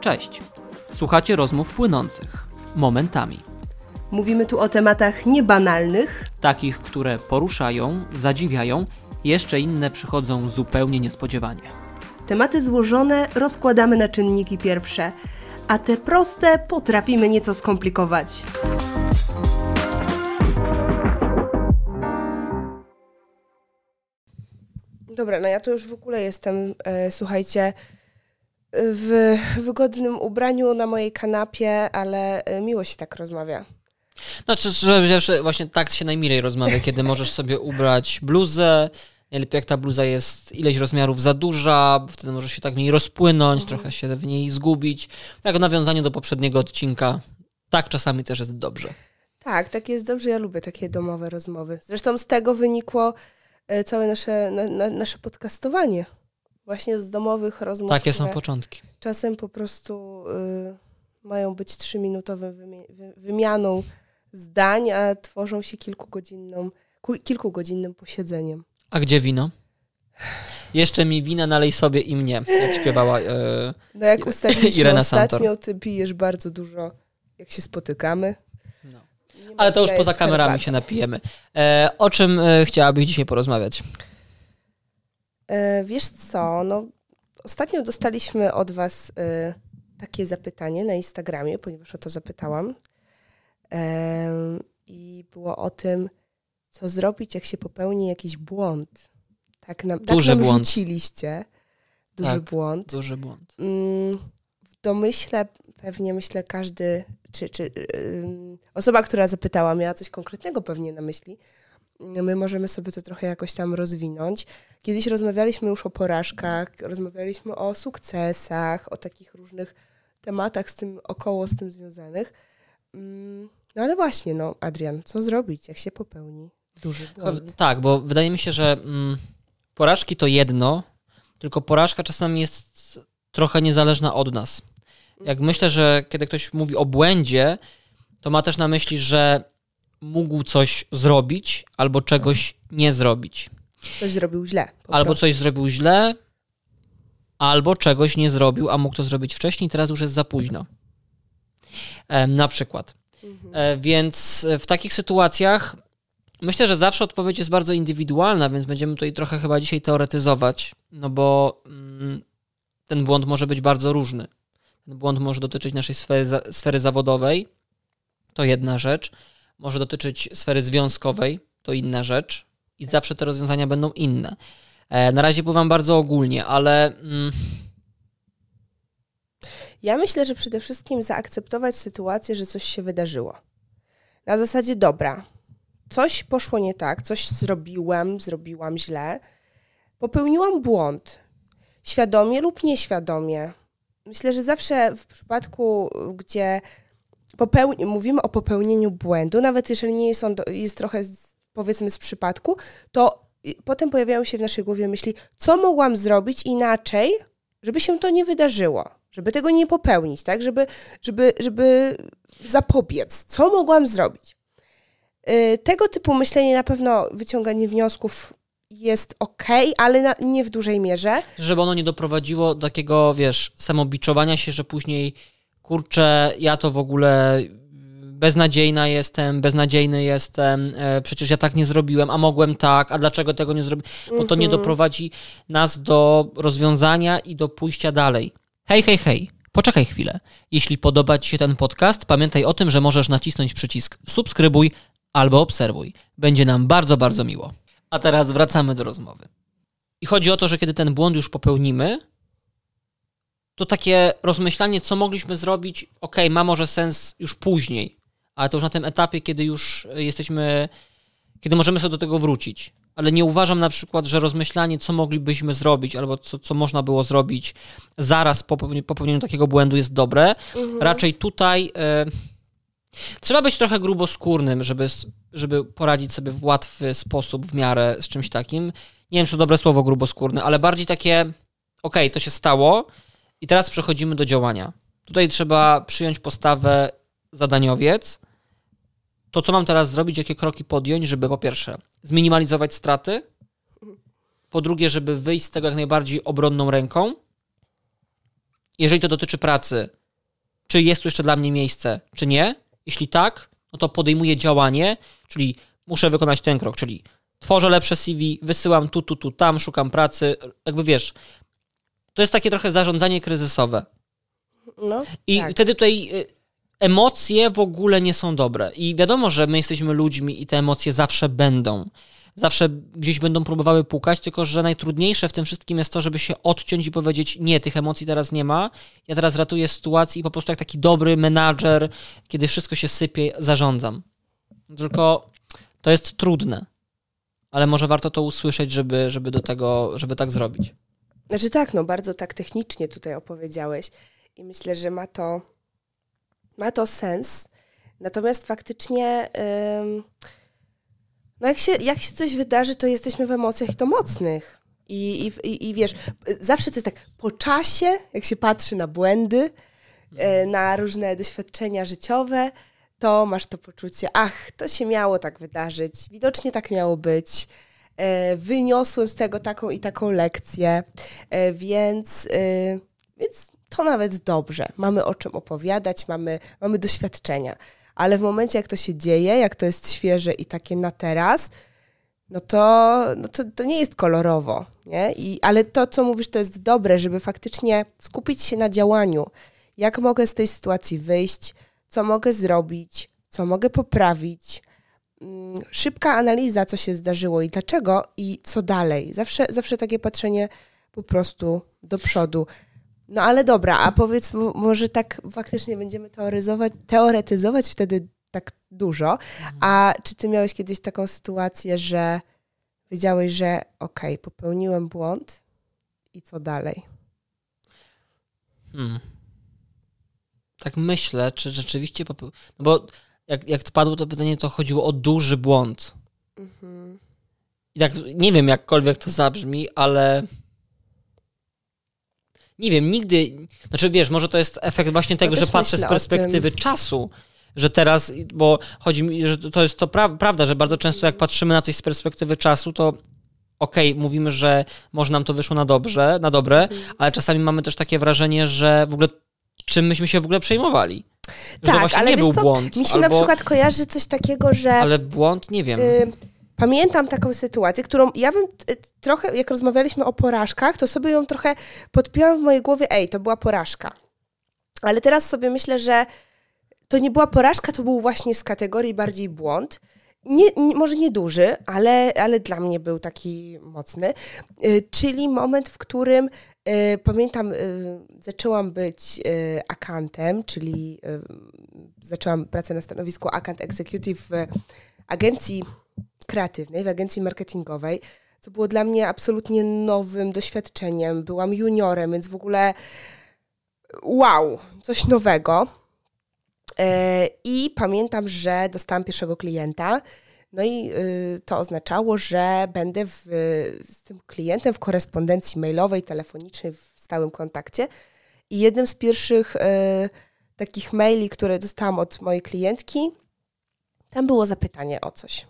Cześć. Słuchacie rozmów płynących, momentami. Mówimy tu o tematach niebanalnych, Takich, które poruszają, zadziwiają, jeszcze inne przychodzą zupełnie niespodziewanie. tematy złożone rozkładamy na czynniki pierwsze, a te proste potrafimy nieco skomplikować. Dobra, no ja to już w ogóle jestem, e, słuchajcie, w wygodnym ubraniu na mojej kanapie, ale e, miło się tak rozmawia. Znaczy, że wiesz, właśnie tak się najmilej rozmawia, kiedy możesz sobie ubrać bluzę, najlepiej jak ta bluza jest ileś rozmiarów za duża, wtedy możesz się tak w niej rozpłynąć, trochę się w niej zgubić. Tak w nawiązaniu do poprzedniego odcinka, tak czasami też jest dobrze. Tak, tak jest dobrze. Ja lubię takie domowe rozmowy. Zresztą z tego wynikło e, całe nasze, na, na, nasze podcastowanie. Właśnie z domowych rozmów. Takie są początki. Czasem po prostu y, mają być trzyminutową wymie- wy- wymianą zdań, a tworzą się kilkugodzinną, ku- kilkugodzinnym posiedzeniem. A gdzie wino? Jeszcze mi wina nalej sobie i mnie, jak śpiewała. E, No jak ustaliliśmy Irena ostatnio, ty pijesz bardzo dużo, jak się spotykamy. No. Ale to już poza kamerami się napijemy. E, o czym e, chciałabyś dzisiaj porozmawiać? E, wiesz co, no ostatnio dostaliśmy od was e, takie zapytanie na Instagramie, ponieważ o to zapytałam. I było o tym, co zrobić, jak się popełni jakiś błąd. Tak nam, Duży tak nam błąd. rzuciliście. Duży Tak. błąd. Duży błąd. Mm, w domyśle pewnie myślę każdy, czy, czy ym, osoba, która zapytała, miała coś konkretnego pewnie na myśli. My możemy sobie to trochę jakoś tam rozwinąć. Kiedyś rozmawialiśmy już o porażkach, rozmawialiśmy o sukcesach, o takich różnych tematach z tym około z tym związanych. Mm, No ale właśnie, no Adrian, co zrobić, jak się popełni duży błąd? Tak, bo wydaje mi się, że mm, porażki to jedno, tylko porażka czasami jest trochę niezależna od nas. Jak myślę, że kiedy ktoś mówi o błędzie, to ma też na myśli, że mógł coś zrobić albo czegoś nie zrobić. Coś zrobił źle. Albo prostu. coś zrobił źle, albo czegoś nie zrobił, a mógł to zrobić wcześniej, teraz już jest za późno. E, na przykład. Mhm. E, więc w takich sytuacjach myślę, że zawsze odpowiedź jest bardzo indywidualna, więc będziemy tutaj trochę chyba dzisiaj teoretyzować, no bo mm, ten błąd może być bardzo różny. Ten błąd może dotyczyć naszej sfery, sfery zawodowej, to jedna rzecz. Może dotyczyć sfery związkowej, to inna rzecz. I zawsze te rozwiązania będą inne. E, na razie powiem bardzo ogólnie, ale mm, Ja myślę, że przede wszystkim zaakceptować sytuację, że coś się wydarzyło. Na zasadzie, dobra, coś poszło nie tak, coś zrobiłem, zrobiłam źle, popełniłam błąd, świadomie lub nieświadomie. Myślę, że zawsze w przypadku, gdzie popeł- mówimy o popełnieniu błędu, nawet jeżeli nie jest on, do- jest trochę z, powiedzmy z przypadku, to potem pojawiają się w naszej głowie myśli, co mogłam zrobić inaczej, żeby się to nie wydarzyło, żeby tego nie popełnić, tak? Żeby, żeby, żeby zapobiec. Co mogłam zrobić? Yy, Tego typu myślenie na pewno wyciąganie wniosków jest ok, ale na, nie w dużej mierze. żeby ono nie doprowadziło do takiego, wiesz, samobiczowania się, że później, kurczę, ja to w ogóle beznadziejna jestem, beznadziejny jestem, e, przecież ja tak nie zrobiłem, a mogłem tak, a dlaczego tego nie zrobiłem? Bo to nie Mhm. doprowadzi nas do rozwiązania i do pójścia dalej. Hej, hej, hej. Poczekaj chwilę. Jeśli podoba Ci się ten podcast, pamiętaj o tym, że możesz nacisnąć przycisk subskrybuj albo obserwuj. Będzie nam bardzo, bardzo miło. A teraz wracamy do rozmowy. I chodzi o to, że kiedy ten błąd już popełnimy, to takie rozmyślanie, co mogliśmy zrobić, okej, ma może sens już później, ale to już na tym etapie, kiedy już jesteśmy, kiedy możemy sobie do tego wrócić. Ale nie uważam na przykład, że rozmyślanie, co moglibyśmy zrobić, albo co, co można było zrobić zaraz po popełni- popełnieniu takiego błędu jest dobre. Raczej tutaj e, trzeba być trochę gruboskórnym, żeby, żeby poradzić sobie w łatwy sposób w miarę z czymś takim. Nie wiem, czy to dobre słowo gruboskórny, ale bardziej takie, okej, to się stało i teraz przechodzimy do działania. Tutaj trzeba przyjąć postawę zadaniowiec. To, co mam teraz zrobić, jakie kroki podjąć, żeby po pierwsze zminimalizować straty, po drugie, żeby wyjść z tego jak najbardziej obronną ręką jeżeli to dotyczy pracy, czy jest tu jeszcze dla mnie miejsce, czy nie. Jeśli tak, no to podejmuję działanie, czyli muszę wykonać ten krok, czyli tworzę lepsze CV, wysyłam tu, tu, tu, tam, szukam pracy. Jakby wiesz, to jest takie trochę zarządzanie kryzysowe. No, I tak. wtedy tutaj y, emocje w ogóle nie są dobre. I wiadomo, że my jesteśmy ludźmi i te emocje zawsze będą. Zawsze gdzieś będą próbowały pukać, tylko że najtrudniejsze w tym wszystkim jest to, żeby się odciąć i powiedzieć: Nie, tych emocji teraz nie ma. Ja teraz ratuję sytuację i po prostu jak taki dobry menadżer, kiedy wszystko się sypie, zarządzam. Tylko to jest trudne. Ale może warto to usłyszeć, żeby, żeby do tego, żeby tak zrobić. Znaczy tak, no bardzo tak technicznie tutaj opowiedziałeś i myślę, że ma to, ma to sens. Natomiast faktycznie, ym, no jak się, jak się coś wydarzy, to jesteśmy w emocjach i to mocnych. I, i, i, wiesz, zawsze to jest tak po czasie, jak się patrzy na błędy, y, na różne doświadczenia życiowe, to masz to poczucie, ach, to się miało tak wydarzyć, widocznie tak miało być. E, wyniosłem z tego taką i taką lekcję, e, więc, e, więc to nawet dobrze. Mamy o czym opowiadać, mamy, mamy doświadczenia. Ale w momencie, jak to się dzieje, jak to jest świeże i takie na teraz, no to, no to, to nie jest kolorowo. Nie? I, ale to, co mówisz, to jest dobre, żeby faktycznie skupić się na działaniu. Jak mogę z tej sytuacji wyjść, co mogę zrobić, co mogę poprawić, szybka analiza, co się zdarzyło i dlaczego i co dalej. Zawsze, zawsze takie patrzenie po prostu do przodu. No ale dobra, a powiedz, może tak faktycznie będziemy teoryzować, teoretyzować wtedy tak dużo. A czy ty miałeś kiedyś taką sytuację, że wiedziałeś, że okej, okay, popełniłem błąd i co dalej? Hmm. Tak myślę, czy rzeczywiście popełniłem. No bo jak, jak padło to pytanie, to chodziło o duży błąd. Mhm. I tak nie wiem, jakkolwiek to zabrzmi, ale nie wiem, nigdy. Znaczy, wiesz, może to jest efekt właśnie tego, że patrzę z perspektywy czasu, że teraz, bo chodzi mi, że to jest to pra prawda, że bardzo często jak patrzymy na coś z perspektywy czasu, to okej, okay, mówimy, że może nam to wyszło na dobrze, na dobre, mhm. ale czasami mamy też takie wrażenie, że w ogóle czym myśmy się w ogóle przejmowali. Tak, ale nie był co, błąd. Mi się albo... na przykład kojarzy coś takiego, że... Ale błąd, nie wiem. Y pamiętam taką sytuację, którą ja bym y, trochę, jak rozmawialiśmy o porażkach, to sobie ją trochę podpiąłem w mojej głowie, ej, to była porażka. Ale teraz sobie myślę, że to nie była porażka, to był właśnie z kategorii bardziej błąd. Nie, nie, może nie duży, ale, ale dla mnie był taki mocny. Y, czyli moment, w którym y, pamiętam, y, zaczęłam być akantem, czyli zaczęłam pracę na stanowisku akant executive w agencji kreatywnej, w agencji marketingowej, co było dla mnie absolutnie nowym doświadczeniem. Byłam juniorem, więc w ogóle wow, coś nowego. E, I pamiętam, że dostałam pierwszego klienta. No i y, to oznaczało, że będę w, z tym klientem w korespondencji mailowej, telefonicznej, w stałym kontakcie. I jednym z pierwszych y, takich maili, które dostałam od mojej klientki, tam było zapytanie o coś.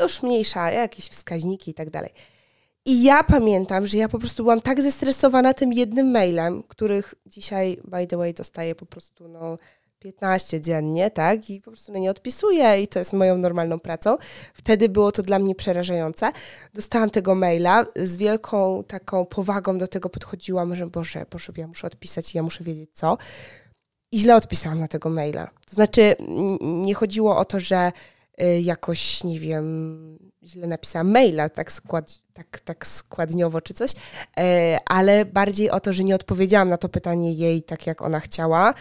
Już mniejsza, jakieś wskaźniki i tak dalej. I ja pamiętam, że ja po prostu byłam tak zestresowana tym jednym mailem, których dzisiaj, by the way, dostaję po prostu no, 15 dziennie, tak? I po prostu na nie odpisuję i to jest moją normalną pracą. Wtedy było to dla mnie przerażające. Dostałam tego maila, z wielką taką powagą do tego podchodziłam, że Boże, Boże, ja muszę odpisać i ja muszę wiedzieć co. I źle odpisałam na tego maila. To znaczy, nie chodziło o to, że y, jakoś, nie wiem, źle napisałam maila, tak, skład, tak, tak składniowo czy coś, e, ale bardziej o to, że nie odpowiedziałam na to pytanie jej tak, jak ona chciała.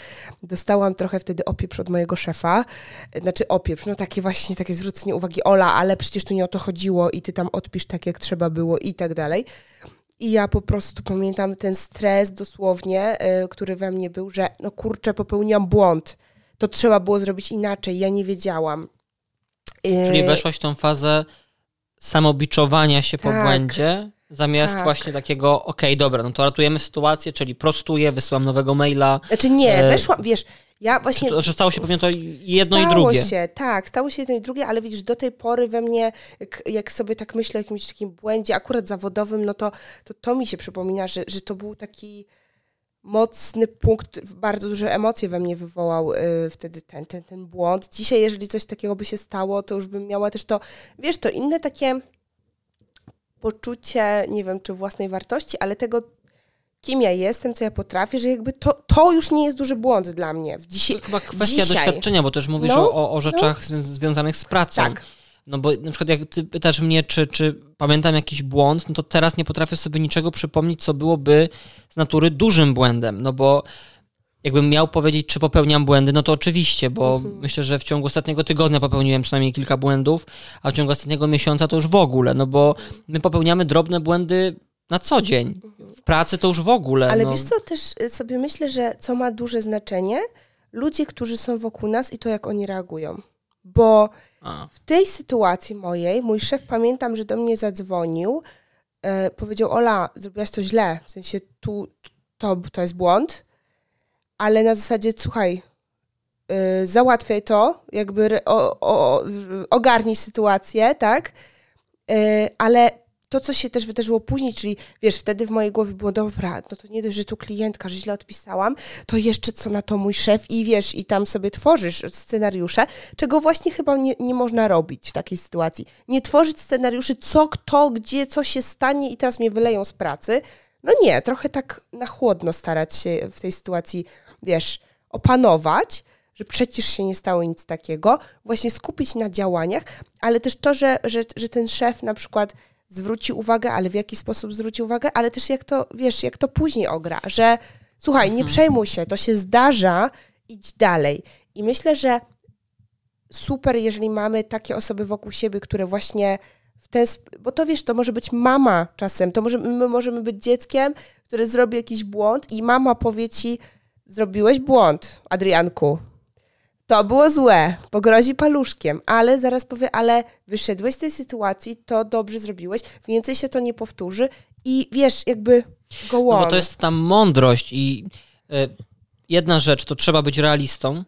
Dostałam trochę wtedy opieprz od mojego szefa, znaczy opieprz, no takie właśnie, takie zwrócenie uwagi, Ola, ale przecież tu nie o to chodziło i ty tam odpisz tak, jak trzeba było i tak dalej. I ja po prostu pamiętam ten stres dosłownie, y, który we mnie był, że no kurczę, popełniłam błąd. To trzeba było zrobić inaczej, ja nie wiedziałam. Czyli y, weszłaś w tą fazę samobiczowania się tak, po błędzie, zamiast tak. właśnie takiego, okej, okay, dobra, no to ratujemy sytuację, czyli prostuję, wysyłam nowego maila. Znaczy nie, e... weszłam, wiesz, ja właśnie... To, że stało się pewnie to jedno stało i drugie. Stało się, tak, stało się jedno i drugie, ale widzisz, do tej pory we mnie, jak, jak sobie tak myślę o jakimś takim błędzie, akurat zawodowym, no to to, to mi się przypomina, że, że to był taki mocny punkt, bardzo duże emocje we mnie wywołał y, wtedy ten, ten, ten błąd. Dzisiaj, jeżeli coś takiego by się stało, to już bym miała też to, wiesz, to inne takie poczucie, nie wiem, czy własnej wartości, ale tego, kim ja jestem, co ja potrafię, że jakby to, to już nie jest duży błąd dla mnie. W dzisiaj, to chyba kwestia dzisiaj. doświadczenia, bo też mówisz no, o, o rzeczach no. związanych z pracą. Tak. No bo na przykład jak ty pytasz mnie, czy, czy pamiętam jakiś błąd, no to teraz nie potrafię sobie niczego przypomnieć, co byłoby z natury dużym błędem, no bo jakbym miał powiedzieć, czy popełniam błędy, no to oczywiście, bo mhm. myślę, że w ciągu ostatniego tygodnia popełniłem przynajmniej kilka błędów, a w ciągu ostatniego miesiąca to już w ogóle, no bo my popełniamy drobne błędy na co dzień. W pracy to już w ogóle. Ale no. wiesz co, też y, sobie myślę, że co ma duże znaczenie? Ludzie, którzy są wokół nas i to, jak oni reagują. Bo a. w tej sytuacji mojej, mój szef, pamiętam, że do mnie zadzwonił, e, powiedział, Ola, zrobiłaś to źle, w sensie tu, to, to jest błąd, ale na zasadzie, słuchaj, y, załatwiaj to, jakby o, o, ogarnij sytuację, tak? Y, ale to, co się też wydarzyło później, czyli wiesz, wtedy w mojej głowie było dobra, no to nie dość, że tu klientka, że źle odpisałam, to jeszcze co na to mój szef i wiesz, i tam sobie tworzysz scenariusze, czego właśnie chyba nie, nie można robić w takiej sytuacji. Nie tworzyć scenariuszy, co, kto, gdzie, co się stanie i teraz mnie wyleją z pracy. No nie, trochę tak na chłodno starać się w tej sytuacji wiesz, opanować, że przecież się nie stało nic takiego, właśnie skupić na działaniach, ale też to, że, że, że ten szef na przykład zwróci uwagę, ale w jaki sposób zwróci uwagę, ale też jak to, wiesz, jak to później ogra, że słuchaj, nie mhm. przejmuj się, to się zdarza, idź dalej. I myślę, że super, jeżeli mamy takie osoby wokół siebie, które właśnie w ten, bo to wiesz, to może być mama czasem, to może, my możemy być dzieckiem, które zrobi jakiś błąd i mama powie ci, zrobiłeś błąd, Adrianku. To było złe, pogrozi paluszkiem, ale zaraz powie, ale wyszedłeś z tej sytuacji, to dobrze zrobiłeś, więcej się to nie powtórzy i wiesz, jakby go on. No bo to jest tam mądrość i y, jedna rzecz, to trzeba być realistą,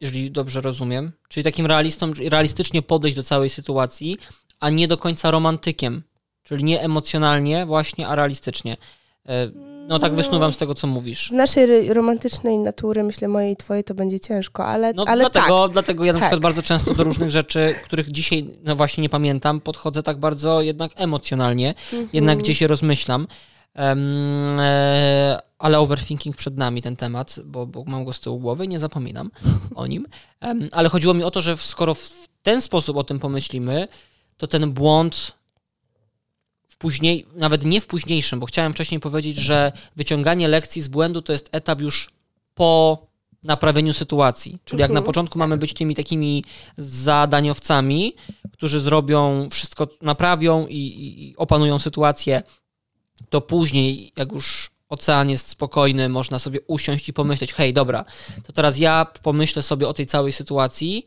jeżeli dobrze rozumiem, czyli takim realistą, realistycznie podejść do całej sytuacji, a nie do końca romantykiem, czyli nie emocjonalnie właśnie, a realistycznie. Y, no tak wysnuwam z tego, co mówisz. Z naszej romantycznej natury, myślę mojej i twojej, to będzie ciężko, ale, no, ale dlatego, tak. Dlatego ja na tak. przykład bardzo często do różnych rzeczy, których dzisiaj no właśnie nie pamiętam, podchodzę tak bardzo jednak emocjonalnie, mhm. jednak gdzieś się rozmyślam. Um, e, ale overthinking przed nami ten temat, bo, bo mam go z tyłu głowy i nie zapominam o nim. Um, ale chodziło mi o to, że skoro w ten sposób o tym pomyślimy, to ten błąd później, nawet nie w późniejszym, bo chciałem wcześniej powiedzieć, że wyciąganie lekcji z błędu to jest etap już po naprawieniu sytuacji. Czyli jak na mhm. początku mamy być tymi takimi zadaniowcami, którzy zrobią wszystko, naprawią i, i opanują sytuację, to później, jak już ocean jest spokojny, można sobie usiąść i pomyśleć, hej, dobra, to teraz ja pomyślę sobie o tej całej sytuacji,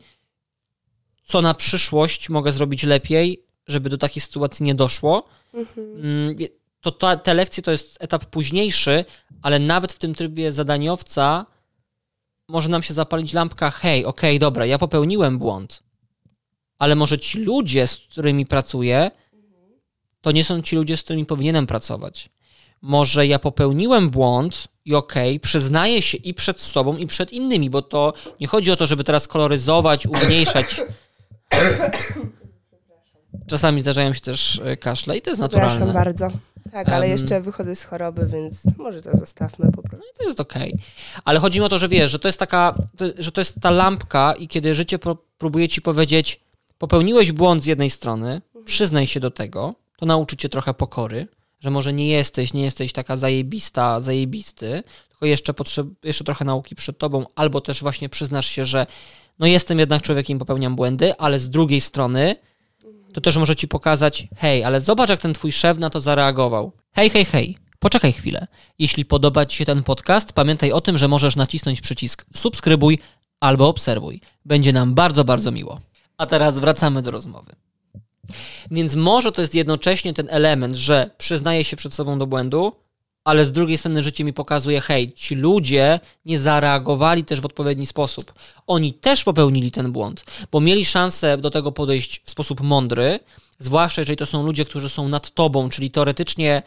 co na przyszłość mogę zrobić lepiej, żeby do takiej sytuacji nie doszło. Mhm. To, to te lekcje to jest etap późniejszy, ale nawet w tym trybie zadaniowca może nam się zapalić lampka, hej, okej, okay, dobra, ja popełniłem błąd, ale może ci ludzie, z którymi pracuję, to nie są ci ludzie, z którymi powinienem pracować. Może ja popełniłem błąd i okej, okay, przyznaję się i przed sobą, i przed innymi, bo to nie chodzi o to, żeby teraz koloryzować, umniejszać Czasami zdarzają się też e, kaszle i to jest naturalne. Przepraszam bardzo. Tak, ale um, jeszcze wychodzę z choroby, więc może to zostawmy po prostu. To jest okej. Okay. Ale chodzi mi o to, że wiesz, że to jest taka, że to jest ta lampka i kiedy życie próbuje ci powiedzieć, popełniłeś błąd z jednej strony, mhm. przyznaj się do tego, to nauczy cię trochę pokory, że może nie jesteś, nie jesteś taka zajebista, zajebisty, tylko jeszcze, potrzeb, jeszcze trochę nauki przed tobą, albo też właśnie przyznasz się, że no jestem jednak człowiekiem, popełniam błędy, ale z drugiej strony to też może ci pokazać, hej, ale zobacz, jak ten twój szef na to zareagował. Hej, hej, hej. Poczekaj chwilę. Jeśli podoba Ci się ten podcast, pamiętaj o tym, że możesz nacisnąć przycisk subskrybuj albo obserwuj. Będzie nam bardzo, bardzo miło. A teraz wracamy do rozmowy. Więc może to jest jednocześnie ten element, że przyznaję się przed sobą do błędu, ale z drugiej strony życie mi pokazuje, hej, ci ludzie nie zareagowali też w odpowiedni sposób. Oni też popełnili ten błąd, bo mieli szansę do tego podejść w sposób mądry, zwłaszcza jeżeli to są ludzie, którzy są nad tobą, czyli teoretycznie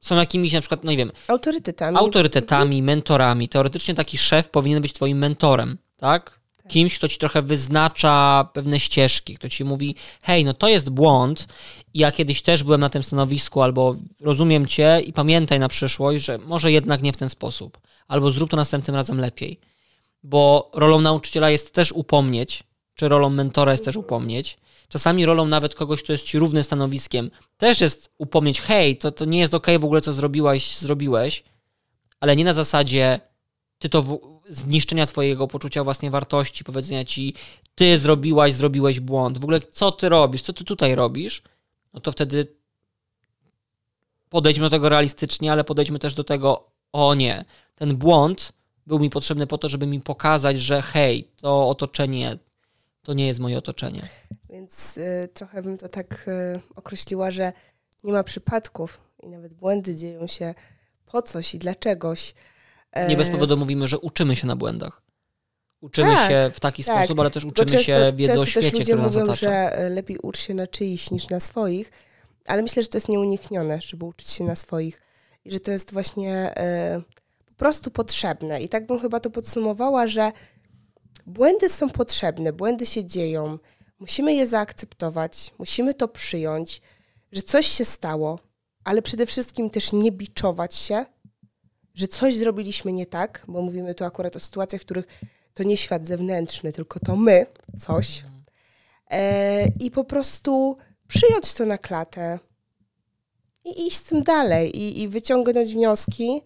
są jakimiś na przykład, no nie wiem, Autorytetami. autorytetami, mentorami. Teoretycznie taki szef powinien być twoim mentorem, tak? Kimś, kto ci trochę wyznacza pewne ścieżki, kto ci mówi, hej, no to jest błąd. Ja kiedyś też byłem na tym stanowisku, albo rozumiem cię i pamiętaj na przyszłość, że może jednak nie w ten sposób, albo zrób to następnym razem lepiej. Bo rolą nauczyciela jest też upomnieć, czy rolą mentora jest też upomnieć. Czasami rolą nawet kogoś, kto jest ci równy stanowiskiem, też jest upomnieć, hej, to, to nie jest okej okay w ogóle, co zrobiłaś, zrobiłeś, ale nie na zasadzie ty to zniszczenia twojego poczucia własnej wartości, powiedzenia ci, ty zrobiłaś, zrobiłeś błąd, w ogóle co ty robisz, co ty tutaj robisz, no to wtedy podejdźmy do tego realistycznie, ale podejdźmy też do tego, o nie, ten błąd był mi potrzebny po to, żeby mi pokazać, że hej, to otoczenie to nie jest moje otoczenie. Więc y, trochę bym to tak y, określiła, że nie ma przypadków i nawet błędy dzieją się po coś i dla czegoś. Nie bez powodu mówimy, że uczymy się na błędach. Uczymy tak, się w taki tak. sposób, ale też uczymy często, się wiedzy o świecie, też ludzie który nas mówią, otacza. że y, lepiej ucz się na czyichś niż na swoich, ale myślę, że to jest nieuniknione, żeby uczyć się na swoich i że to jest właśnie y, po prostu potrzebne. I tak bym chyba to podsumowała, że błędy są potrzebne, błędy się dzieją, musimy je zaakceptować, musimy to przyjąć, że coś się stało, ale przede wszystkim też nie biczować się, że coś zrobiliśmy nie tak, bo mówimy tu akurat o sytuacjach, w których to nie świat zewnętrzny, tylko to my coś. E, I po prostu przyjąć to na klatę i iść z tym dalej i, i wyciągnąć wnioski,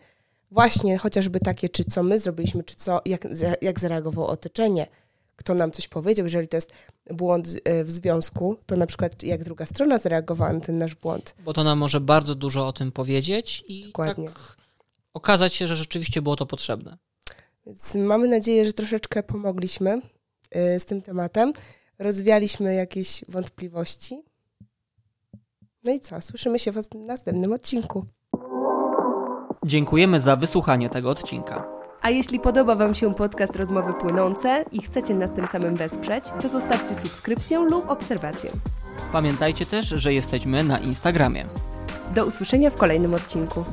właśnie chociażby takie, czy co my zrobiliśmy, czy co, jak, jak zareagowało otoczenie, kto nam coś powiedział, jeżeli to jest błąd e, w związku, to na przykład jak druga strona zareagowała na ten nasz błąd. Bo to nam może bardzo dużo o tym powiedzieć i Dokładnie. tak okazać się, że rzeczywiście było to potrzebne. Więc mamy nadzieję, że troszeczkę pomogliśmy e, z tym tematem, rozwialiśmy jakieś wątpliwości. No i co? Słyszymy się w następnym odcinku. Dziękujemy za wysłuchanie tego odcinka. A jeśli podoba Wam się podcast Rozmowy Płynące i chcecie nas tym samym wesprzeć, to zostawcie subskrypcję lub obserwację. Pamiętajcie też, że jesteśmy na Instagramie. Do usłyszenia w kolejnym odcinku.